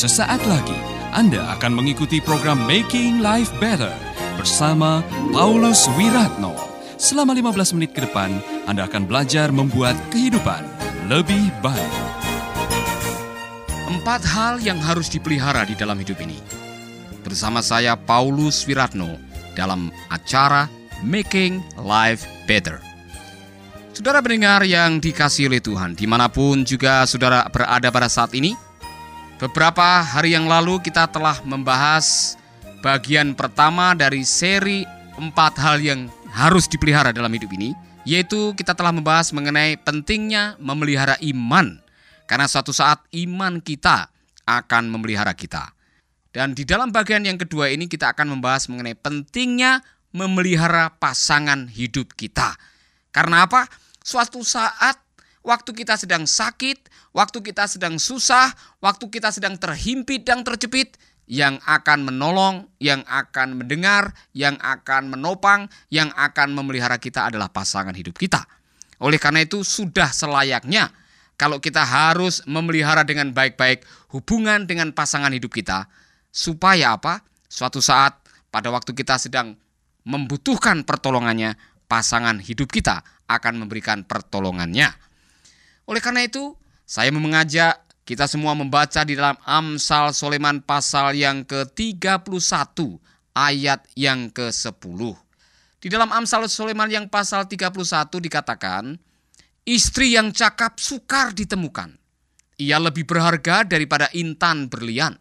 Sesaat lagi Anda akan mengikuti program Making Life Better bersama Paulus Wiratno. Selama 15 menit ke depan, Anda akan belajar membuat kehidupan lebih baik. Empat hal yang harus dipelihara di dalam hidup ini. Bersama saya Paulus Wiratno dalam acara Making Life Better. Saudara pendengar yang dikasih oleh Tuhan, di mana pun juga saudara berada pada saat ini, beberapa hari yang lalu kita telah membahas bagian pertama dari seri empat hal yang harus dipelihara dalam hidup ini, yaitu kita telah membahas mengenai pentingnya memelihara iman, karena suatu saat iman kita akan memelihara kita. Dan di dalam bagian yang kedua ini kita akan membahas mengenai pentingnya memelihara pasangan hidup kita. Karena apa? Suatu saat waktu kita sedang sakit, waktu kita sedang susah, waktu kita sedang terhimpit dan terjepit, yang akan menolong, yang akan mendengar, yang akan menopang, yang akan memelihara kita adalah pasangan hidup kita. Oleh karena itu sudah selayaknya kalau kita harus memelihara dengan baik-baik hubungan dengan pasangan hidup kita, supaya apa? Suatu saat pada waktu kita sedang membutuhkan pertolongannya, pasangan hidup kita akan memberikan pertolongannya. Oleh karena itu, saya mengajak kita semua membaca di dalam Amsal Soleman pasal yang ke-31 ayat yang ke-10. Di dalam Amsal Soleman yang pasal 31 dikatakan, Istri yang cakap sukar ditemukan. Ia lebih berharga daripada intan berlian.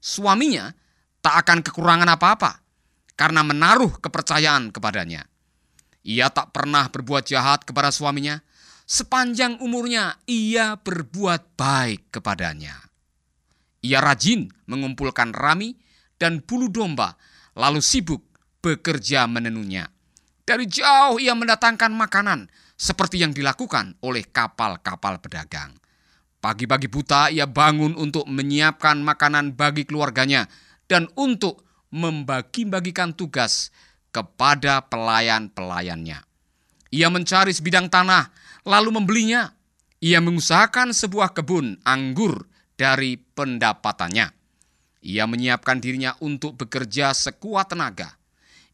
Suaminya tak akan kekurangan apa-apa karena menaruh kepercayaan kepadanya. Ia tak pernah berbuat jahat kepada suaminya. Sepanjang umurnya ia berbuat baik kepadanya. Ia rajin mengumpulkan rami dan bulu domba, lalu sibuk bekerja menenunya. Dari jauh ia mendatangkan makanan, seperti yang dilakukan oleh kapal-kapal pedagang. Pagi-pagi buta ia bangun untuk menyiapkan makanan bagi keluarganya dan untuk membagi-bagikan tugas kepada pelayan-pelayannya. Ia mencari sebidang tanah lalu membelinya. Ia mengusahakan sebuah kebun anggur dari pendapatannya. Ia menyiapkan dirinya untuk bekerja sekuat tenaga.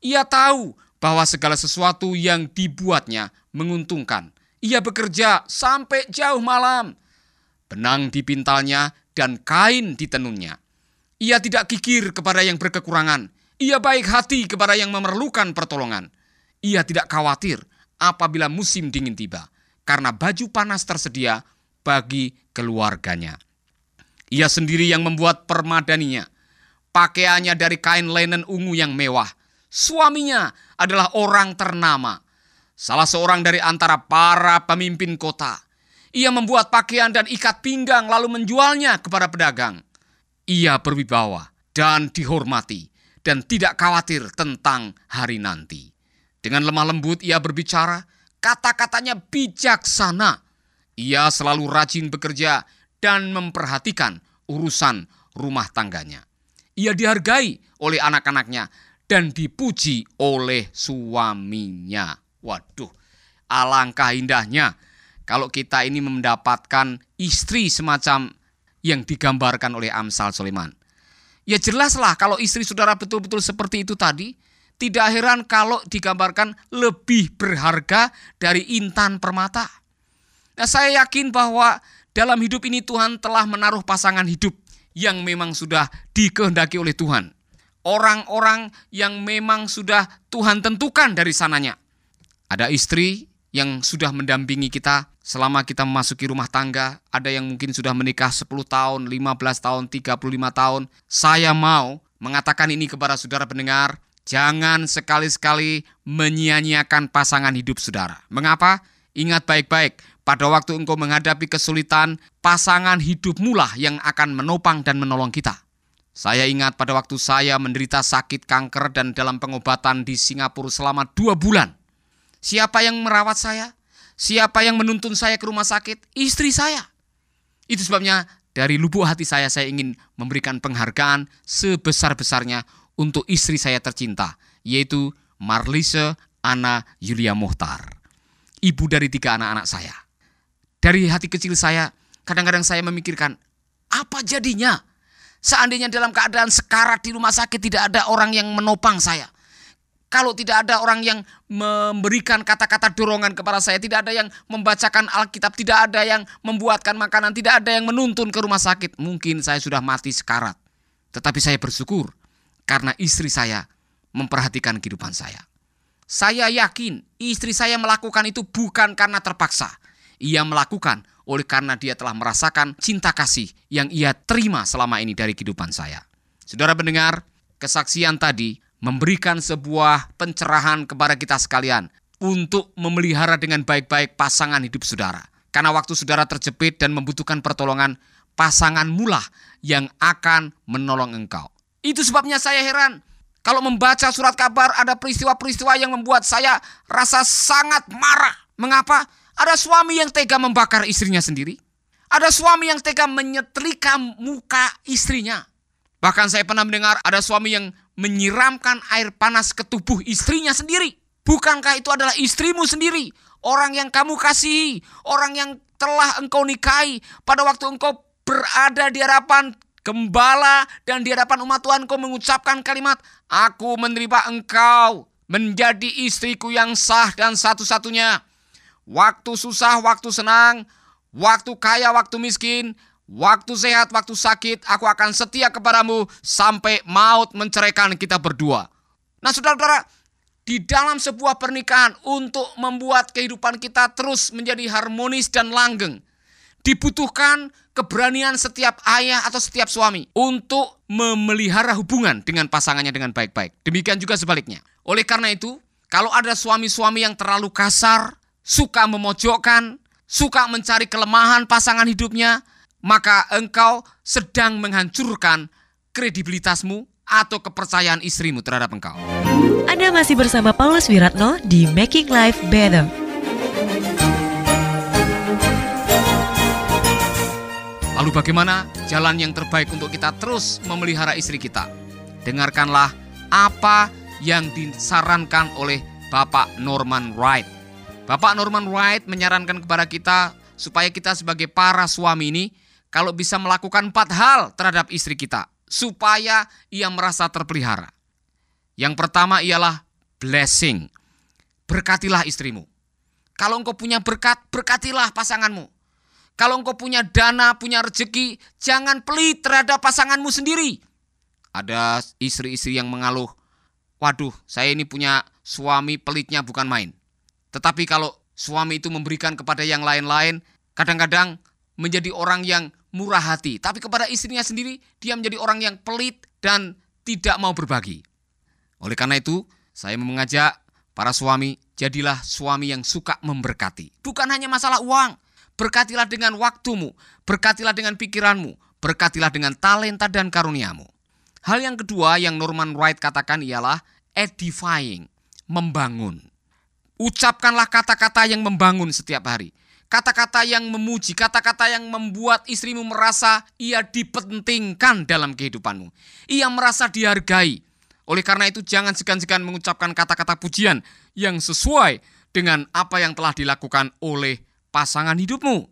Ia tahu bahwa segala sesuatu yang dibuatnya menguntungkan. Ia bekerja sampai jauh malam. Benang dipintalnya dan kain ditenunnya. Ia tidak kikir kepada yang berkekurangan. Ia baik hati kepada yang memerlukan pertolongan. Ia tidak khawatir apabila musim dingin tiba, karena baju panas tersedia bagi keluarganya. Ia sendiri yang membuat permadaninya. Pakaiannya dari kain linen ungu yang mewah. Suaminya adalah orang ternama salah seorang dari antara para pemimpin kota. Ia membuat pakaian dan ikat pinggang lalu menjualnya kepada pedagang. Ia berwibawa dan dihormati dan tidak khawatir tentang hari nanti. Dengan lemah lembut ia berbicara, kata-katanya bijaksana. Ia selalu rajin bekerja dan memperhatikan urusan rumah tangganya. Ia dihargai oleh anak-anaknya dan dipuji oleh suaminya. Waduh, alangkah indahnya kalau kita ini mendapatkan istri semacam yang digambarkan oleh Amsal Sulaiman. Ya jelaslah kalau istri saudara betul-betul seperti itu tadi, tidak heran kalau digambarkan lebih berharga dari intan permata. Nah, saya yakin bahwa dalam hidup ini Tuhan telah menaruh pasangan hidup yang memang sudah dikehendaki oleh Tuhan. Orang-orang yang memang sudah Tuhan tentukan dari sananya. Ada istri yang sudah mendampingi kita selama kita memasuki rumah tangga. Ada yang mungkin sudah menikah 10 tahun, 15 tahun, 35 tahun. Saya mau mengatakan ini kepada saudara pendengar. Jangan sekali-sekali menyia-nyiakan pasangan hidup saudara. Mengapa? Ingat baik-baik, pada waktu engkau menghadapi kesulitan, pasangan hidupmu lah yang akan menopang dan menolong kita. Saya ingat pada waktu saya menderita sakit kanker dan dalam pengobatan di Singapura selama dua bulan. Siapa yang merawat saya? Siapa yang menuntun saya ke rumah sakit? Istri saya. Itu sebabnya dari lubuk hati saya saya ingin memberikan penghargaan sebesar-besarnya untuk istri saya tercinta, yaitu Marlise Ana Yulia Mohtar. Ibu dari tiga anak-anak saya. Dari hati kecil saya, kadang-kadang saya memikirkan, apa jadinya Seandainya dalam keadaan sekarat di rumah sakit tidak ada orang yang menopang saya. Kalau tidak ada orang yang memberikan kata-kata dorongan kepada saya, tidak ada yang membacakan Alkitab, tidak ada yang membuatkan makanan, tidak ada yang menuntun ke rumah sakit, mungkin saya sudah mati sekarat. Tetapi saya bersyukur karena istri saya memperhatikan kehidupan saya. Saya yakin istri saya melakukan itu bukan karena terpaksa. Ia melakukan oleh karena dia telah merasakan cinta kasih yang ia terima selama ini dari kehidupan saya. Saudara pendengar, kesaksian tadi memberikan sebuah pencerahan kepada kita sekalian untuk memelihara dengan baik-baik pasangan hidup saudara. Karena waktu saudara terjepit dan membutuhkan pertolongan, pasangan mula yang akan menolong engkau. Itu sebabnya saya heran. Kalau membaca surat kabar ada peristiwa-peristiwa yang membuat saya rasa sangat marah. Mengapa? Ada suami yang tega membakar istrinya sendiri. Ada suami yang tega menyetrika muka istrinya. Bahkan saya pernah mendengar ada suami yang menyiramkan air panas ke tubuh istrinya sendiri. Bukankah itu adalah istrimu sendiri? Orang yang kamu kasihi, orang yang telah engkau nikahi pada waktu engkau berada di hadapan gembala dan di hadapan umat Tuhan engkau mengucapkan kalimat, Aku menerima engkau menjadi istriku yang sah dan satu-satunya. Waktu susah, waktu senang, waktu kaya, waktu miskin, waktu sehat, waktu sakit, aku akan setia kepadamu sampai maut menceraikan kita berdua. Nah saudara-saudara, di dalam sebuah pernikahan untuk membuat kehidupan kita terus menjadi harmonis dan langgeng, dibutuhkan keberanian setiap ayah atau setiap suami untuk memelihara hubungan dengan pasangannya dengan baik-baik. Demikian juga sebaliknya. Oleh karena itu, kalau ada suami-suami yang terlalu kasar, suka memojokkan, suka mencari kelemahan pasangan hidupnya, maka engkau sedang menghancurkan kredibilitasmu atau kepercayaan istrimu terhadap engkau. Anda masih bersama Paulus Wiratno di Making Life Better. Lalu bagaimana jalan yang terbaik untuk kita terus memelihara istri kita? Dengarkanlah apa yang disarankan oleh Bapak Norman Wright Bapak Norman Wright menyarankan kepada kita supaya kita sebagai para suami ini kalau bisa melakukan empat hal terhadap istri kita supaya ia merasa terpelihara. Yang pertama ialah blessing. Berkatilah istrimu. Kalau engkau punya berkat, berkatilah pasanganmu. Kalau engkau punya dana, punya rezeki, jangan pelit terhadap pasanganmu sendiri. Ada istri-istri yang mengaluh, waduh saya ini punya suami pelitnya bukan main. Tetapi kalau suami itu memberikan kepada yang lain-lain, kadang-kadang menjadi orang yang murah hati. Tapi kepada istrinya sendiri, dia menjadi orang yang pelit dan tidak mau berbagi. Oleh karena itu, saya mengajak para suami, jadilah suami yang suka memberkati. Bukan hanya masalah uang, berkatilah dengan waktumu, berkatilah dengan pikiranmu, berkatilah dengan talenta dan karuniamu. Hal yang kedua yang Norman Wright katakan ialah edifying, membangun. Ucapkanlah kata-kata yang membangun setiap hari. Kata-kata yang memuji, kata-kata yang membuat istrimu merasa ia dipentingkan dalam kehidupanmu. Ia merasa dihargai. Oleh karena itu jangan segan-segan mengucapkan kata-kata pujian yang sesuai dengan apa yang telah dilakukan oleh pasangan hidupmu.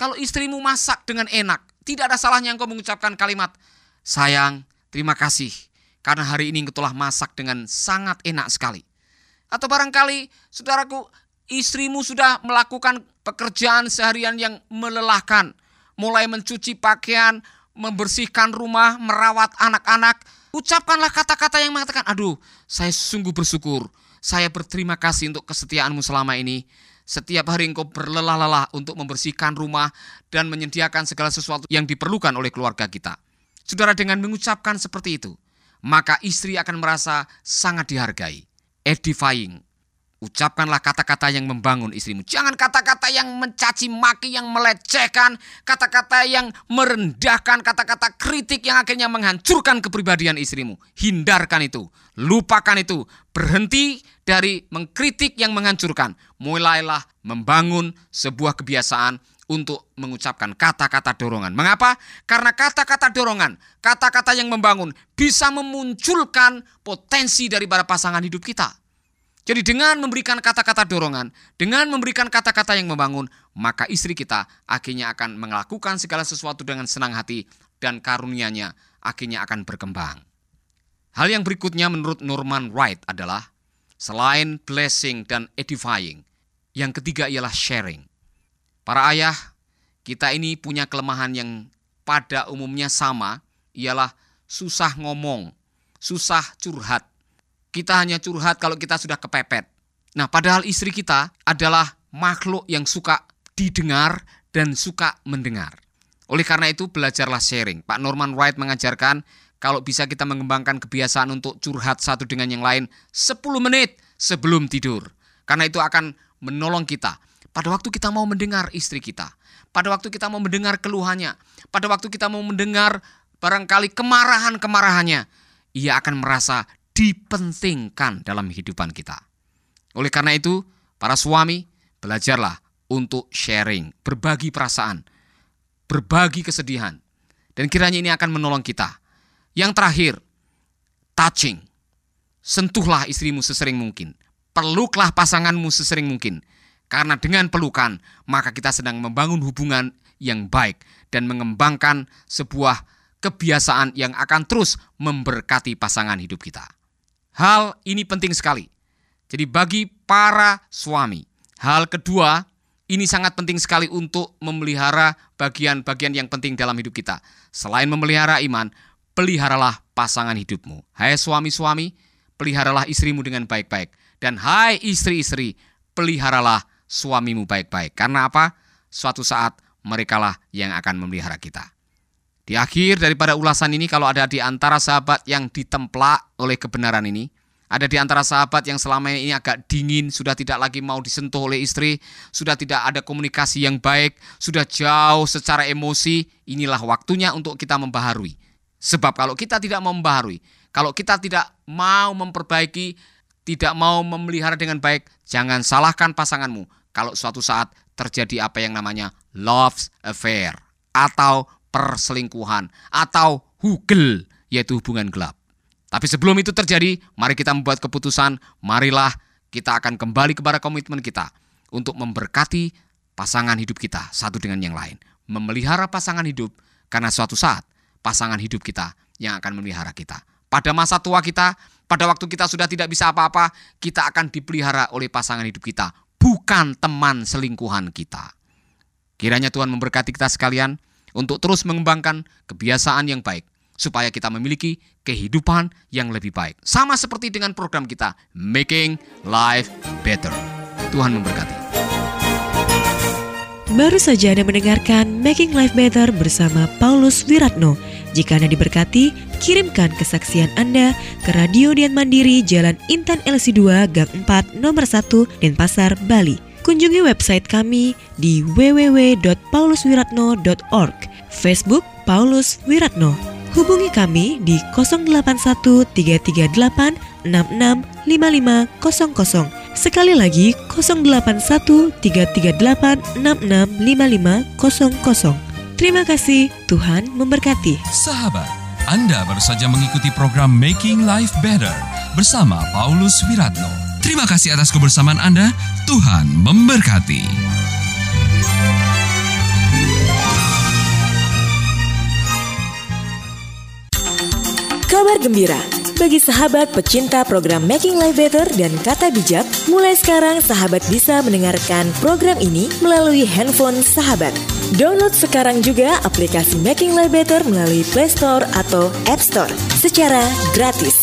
Kalau istrimu masak dengan enak, tidak ada salahnya engkau mengucapkan kalimat, Sayang, terima kasih, karena hari ini engkau telah masak dengan sangat enak sekali. Atau barangkali saudaraku istrimu sudah melakukan pekerjaan seharian yang melelahkan. Mulai mencuci pakaian, membersihkan rumah, merawat anak-anak. Ucapkanlah kata-kata yang mengatakan, aduh saya sungguh bersyukur. Saya berterima kasih untuk kesetiaanmu selama ini. Setiap hari engkau berlelah-lelah untuk membersihkan rumah dan menyediakan segala sesuatu yang diperlukan oleh keluarga kita. Saudara dengan mengucapkan seperti itu, maka istri akan merasa sangat dihargai edifying. Ucapkanlah kata-kata yang membangun istrimu. Jangan kata-kata yang mencaci maki, yang melecehkan, kata-kata yang merendahkan, kata-kata kritik yang akhirnya menghancurkan kepribadian istrimu. Hindarkan itu, lupakan itu, berhenti dari mengkritik yang menghancurkan. Mulailah membangun sebuah kebiasaan untuk mengucapkan kata-kata dorongan. Mengapa? Karena kata-kata dorongan, kata-kata yang membangun bisa memunculkan potensi daripada pasangan hidup kita. Jadi dengan memberikan kata-kata dorongan, dengan memberikan kata-kata yang membangun, maka istri kita akhirnya akan melakukan segala sesuatu dengan senang hati dan karunianya akhirnya akan berkembang. Hal yang berikutnya menurut Norman Wright adalah selain blessing dan edifying, yang ketiga ialah sharing. Para ayah, kita ini punya kelemahan yang pada umumnya sama, ialah susah ngomong, susah curhat. Kita hanya curhat kalau kita sudah kepepet. Nah, padahal istri kita adalah makhluk yang suka didengar dan suka mendengar. Oleh karena itu, belajarlah sharing. Pak Norman Wright mengajarkan kalau bisa kita mengembangkan kebiasaan untuk curhat satu dengan yang lain 10 menit sebelum tidur. Karena itu akan menolong kita. Pada waktu kita mau mendengar istri kita. Pada waktu kita mau mendengar keluhannya. Pada waktu kita mau mendengar barangkali kemarahan-kemarahannya. Ia akan merasa dipentingkan dalam kehidupan kita. Oleh karena itu, para suami, belajarlah untuk sharing, berbagi perasaan, berbagi kesedihan. Dan kiranya ini akan menolong kita yang terakhir, touching. Sentuhlah istrimu sesering mungkin. Peluklah pasanganmu sesering mungkin. Karena dengan pelukan, maka kita sedang membangun hubungan yang baik dan mengembangkan sebuah kebiasaan yang akan terus memberkati pasangan hidup kita. Hal ini penting sekali. Jadi bagi para suami, hal kedua ini sangat penting sekali untuk memelihara bagian-bagian yang penting dalam hidup kita. Selain memelihara iman, peliharalah pasangan hidupmu. Hai suami-suami, peliharalah istrimu dengan baik-baik. Dan hai istri-istri, peliharalah suamimu baik-baik. Karena apa? Suatu saat merekalah yang akan memelihara kita. Di akhir daripada ulasan ini, kalau ada di antara sahabat yang ditemplak oleh kebenaran ini, ada di antara sahabat yang selama ini agak dingin, sudah tidak lagi mau disentuh oleh istri, sudah tidak ada komunikasi yang baik, sudah jauh secara emosi, inilah waktunya untuk kita membaharui. Sebab kalau kita tidak mau membaharui, kalau kita tidak mau memperbaiki, tidak mau memelihara dengan baik, jangan salahkan pasanganmu kalau suatu saat terjadi apa yang namanya love affair atau perselingkuhan atau hugel yaitu hubungan gelap. Tapi sebelum itu terjadi, mari kita membuat keputusan, marilah kita akan kembali kepada komitmen kita untuk memberkati pasangan hidup kita satu dengan yang lain. Memelihara pasangan hidup karena suatu saat pasangan hidup kita yang akan memelihara kita. Pada masa tua kita, pada waktu kita sudah tidak bisa apa-apa, kita akan dipelihara oleh pasangan hidup kita, bukan teman selingkuhan kita. Kiranya Tuhan memberkati kita sekalian untuk terus mengembangkan kebiasaan yang baik, supaya kita memiliki kehidupan yang lebih baik. Sama seperti dengan program kita, Making Life Better. Tuhan memberkati. Baru saja Anda mendengarkan Making Life Better bersama Paulus Wiratno. Jika Anda diberkati, kirimkan kesaksian Anda ke Radio Dian Mandiri Jalan Intan LC2 Gang 4 Nomor 1 Denpasar, Bali. Kunjungi website kami di www.pauluswiratno.org, Facebook Paulus Wiratno. Hubungi kami di 081 338 665500 Sekali lagi 081 338 665500. Terima kasih, Tuhan memberkati. Sahabat, Anda baru saja mengikuti program Making Life Better bersama Paulus Wiratno. Terima kasih atas kebersamaan Anda. Tuhan memberkati. Kabar gembira bagi sahabat pecinta program Making Life Better dan Kata Bijak, mulai sekarang sahabat bisa mendengarkan program ini melalui handphone sahabat. Download sekarang juga aplikasi Making Life Better melalui Play Store atau App Store secara gratis.